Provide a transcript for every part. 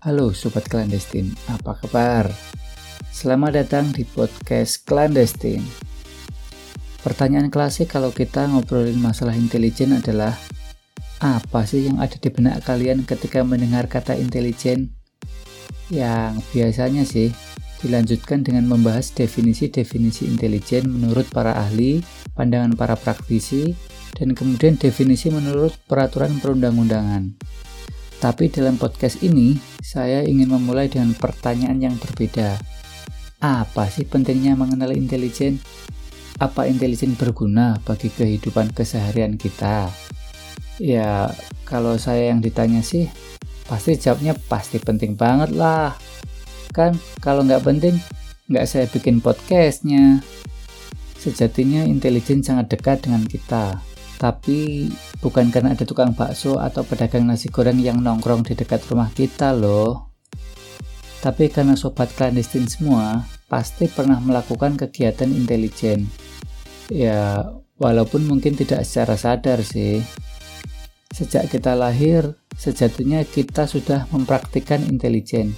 Halo Sobat Clandestine, apa kabar? Selamat datang di podcast Clandestine. Pertanyaan klasik kalau kita ngobrolin masalah intelijen adalah apa sih yang ada di benak kalian ketika mendengar kata intelijen? Yang biasanya sih dilanjutkan dengan membahas definisi-definisi intelijen menurut para ahli, pandangan para praktisi, dan kemudian definisi menurut peraturan perundang-undangan. Tapi dalam podcast ini, saya ingin memulai dengan pertanyaan yang berbeda. Apa sih pentingnya mengenal intelijen? Apa intelijen berguna bagi kehidupan keseharian kita? Ya, kalau saya yang ditanya sih, pasti jawabnya pasti penting banget lah. Kan kalau nggak penting, nggak saya bikin podcastnya. Sejatinya intelijen sangat dekat dengan kita, tapi bukan karena ada tukang bakso atau pedagang nasi goreng yang nongkrong di dekat rumah kita loh. Tapi karena sobat clandestine semua pasti pernah melakukan kegiatan intelijen. Ya, walaupun mungkin tidak secara sadar sih. Sejak kita lahir, sejatinya kita sudah mempraktikkan intelijen.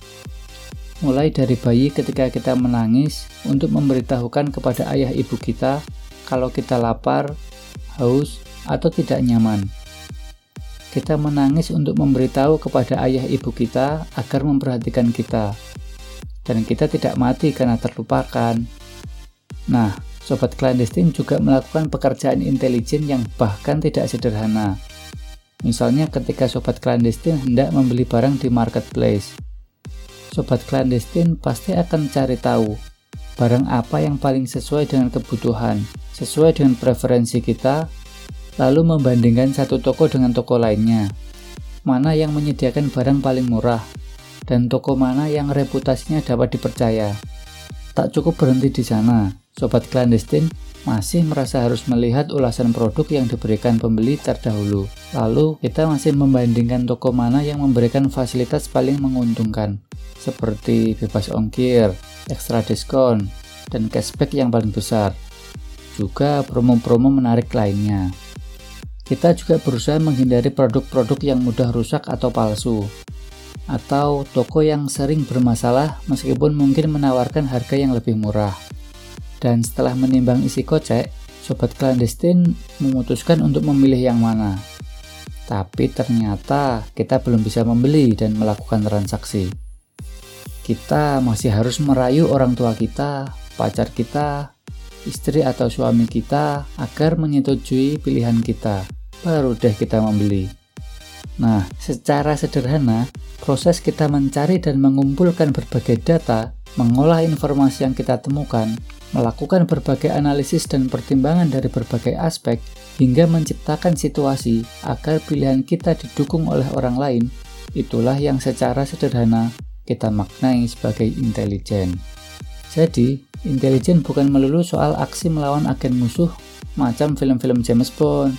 Mulai dari bayi ketika kita menangis untuk memberitahukan kepada ayah ibu kita kalau kita lapar, haus, atau tidak nyaman. Kita menangis untuk memberitahu kepada ayah ibu kita agar memperhatikan kita, dan kita tidak mati karena terlupakan. Nah, sobat clandestine juga melakukan pekerjaan intelijen yang bahkan tidak sederhana. Misalnya ketika sobat clandestine hendak membeli barang di marketplace. Sobat clandestine pasti akan cari tahu barang apa yang paling sesuai dengan kebutuhan, sesuai dengan preferensi kita, lalu membandingkan satu toko dengan toko lainnya. Mana yang menyediakan barang paling murah, dan toko mana yang reputasinya dapat dipercaya. Tak cukup berhenti di sana, sobat clandestine masih merasa harus melihat ulasan produk yang diberikan pembeli terdahulu. Lalu, kita masih membandingkan toko mana yang memberikan fasilitas paling menguntungkan, seperti bebas ongkir, ekstra diskon, dan cashback yang paling besar. Juga promo-promo menarik lainnya. Kita juga berusaha menghindari produk-produk yang mudah rusak atau palsu, atau toko yang sering bermasalah meskipun mungkin menawarkan harga yang lebih murah. Dan setelah menimbang isi kocek, sobat clandestine memutuskan untuk memilih yang mana. Tapi ternyata kita belum bisa membeli dan melakukan transaksi. Kita masih harus merayu orang tua kita, pacar kita, istri atau suami kita agar menyetujui pilihan kita. Baru deh kita membeli. Nah, secara sederhana, proses kita mencari dan mengumpulkan berbagai data, mengolah informasi yang kita temukan, melakukan berbagai analisis dan pertimbangan dari berbagai aspek, hingga menciptakan situasi agar pilihan kita didukung oleh orang lain, itulah yang secara sederhana kita maknai sebagai intelijen. Jadi, intelijen bukan melulu soal aksi melawan agen musuh macam film-film James Bond.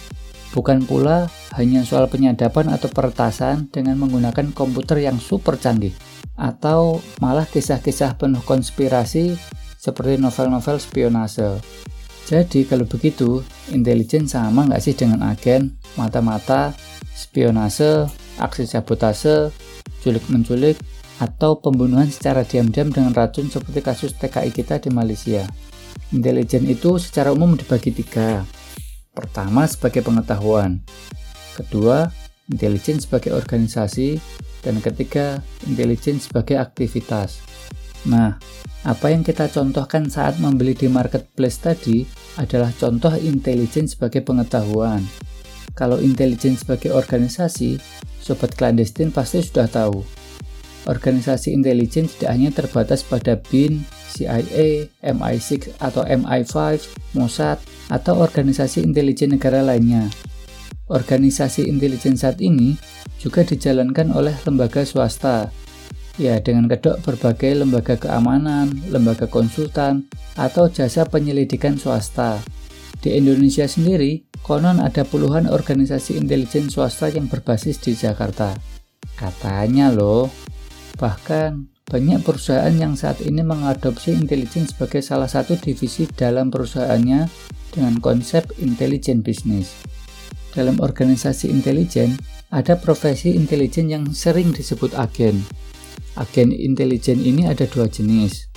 Bukan pula hanya soal penyadapan atau peretasan dengan menggunakan komputer yang super canggih. Atau malah kisah-kisah penuh konspirasi seperti novel-novel spionase. Jadi kalau begitu, intelijen sama nggak sih dengan agen, mata-mata, spionase, aksi sabotase, culik-menculik, atau pembunuhan secara diam-diam dengan racun seperti kasus TKI kita di Malaysia. Intelijen itu secara umum dibagi tiga. Pertama sebagai pengetahuan, kedua intelijen sebagai organisasi, dan ketiga intelijen sebagai aktivitas. Nah, apa yang kita contohkan saat membeli di marketplace tadi adalah contoh intelijen sebagai pengetahuan. Kalau intelijen sebagai organisasi, sobat clandestine pasti sudah tahu Organisasi intelijen tidak hanya terbatas pada BIN, CIA, MI6 atau MI5, Mossad, atau organisasi intelijen negara lainnya. Organisasi intelijen saat ini juga dijalankan oleh lembaga swasta, ya dengan kedok berbagai lembaga keamanan, lembaga konsultan, atau jasa penyelidikan swasta. Di Indonesia sendiri, konon ada puluhan organisasi intelijen swasta yang berbasis di Jakarta. Katanya loh, Bahkan, banyak perusahaan yang saat ini mengadopsi intelijen sebagai salah satu divisi dalam perusahaannya dengan konsep intelijen bisnis. Dalam organisasi intelijen, ada profesi intelijen yang sering disebut agen. Agen intelijen ini ada dua jenis.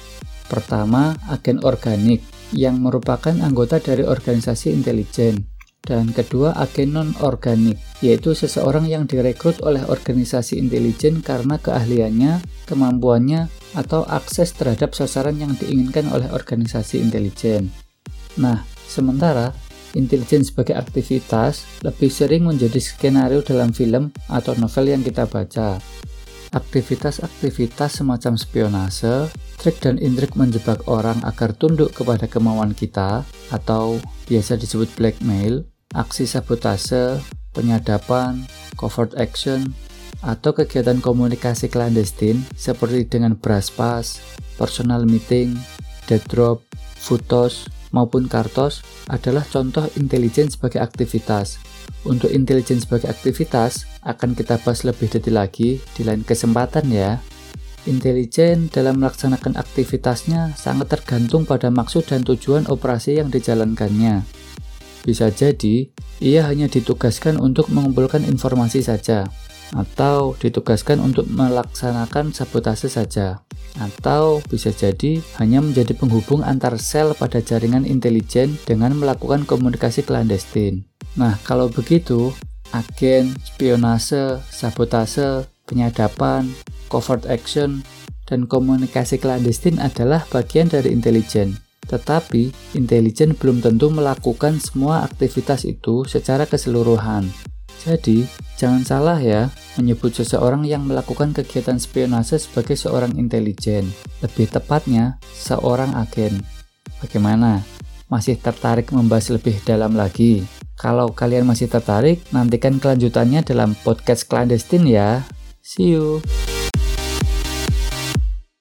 Pertama, agen organik yang merupakan anggota dari organisasi intelijen. Dan kedua, agen non-organik, yaitu seseorang yang direkrut oleh organisasi intelijen karena keahliannya, kemampuannya, atau akses terhadap sasaran yang diinginkan oleh organisasi intelijen. Nah, sementara intelijen sebagai aktivitas lebih sering menjadi skenario dalam film atau novel yang kita baca. Aktivitas-aktivitas semacam spionase, trik dan intrik menjebak orang agar tunduk kepada kemauan kita, atau biasa disebut blackmail, aksi sabotase, penyadapan, covert action, atau kegiatan komunikasi clandestine seperti dengan brush pass, personal meeting, dead drop, futos, maupun kartos adalah contoh intelijen sebagai aktivitas untuk intelijen sebagai aktivitas akan kita bahas lebih detail lagi di lain kesempatan ya. Intelijen dalam melaksanakan aktivitasnya sangat tergantung pada maksud dan tujuan operasi yang dijalankannya. Bisa jadi, ia hanya ditugaskan untuk mengumpulkan informasi saja, atau ditugaskan untuk melaksanakan sabotase saja, atau bisa jadi hanya menjadi penghubung antar sel pada jaringan intelijen dengan melakukan komunikasi klandestin. Nah, kalau begitu, agen, spionase, sabotase, penyadapan, covert action, dan komunikasi klandestin adalah bagian dari intelijen. Tetapi, intelijen belum tentu melakukan semua aktivitas itu secara keseluruhan. Jadi, jangan salah ya menyebut seseorang yang melakukan kegiatan spionase sebagai seorang intelijen. Lebih tepatnya, seorang agen. Bagaimana? Masih tertarik membahas lebih dalam lagi? Kalau kalian masih tertarik, nantikan kelanjutannya dalam podcast clandestine ya. See you.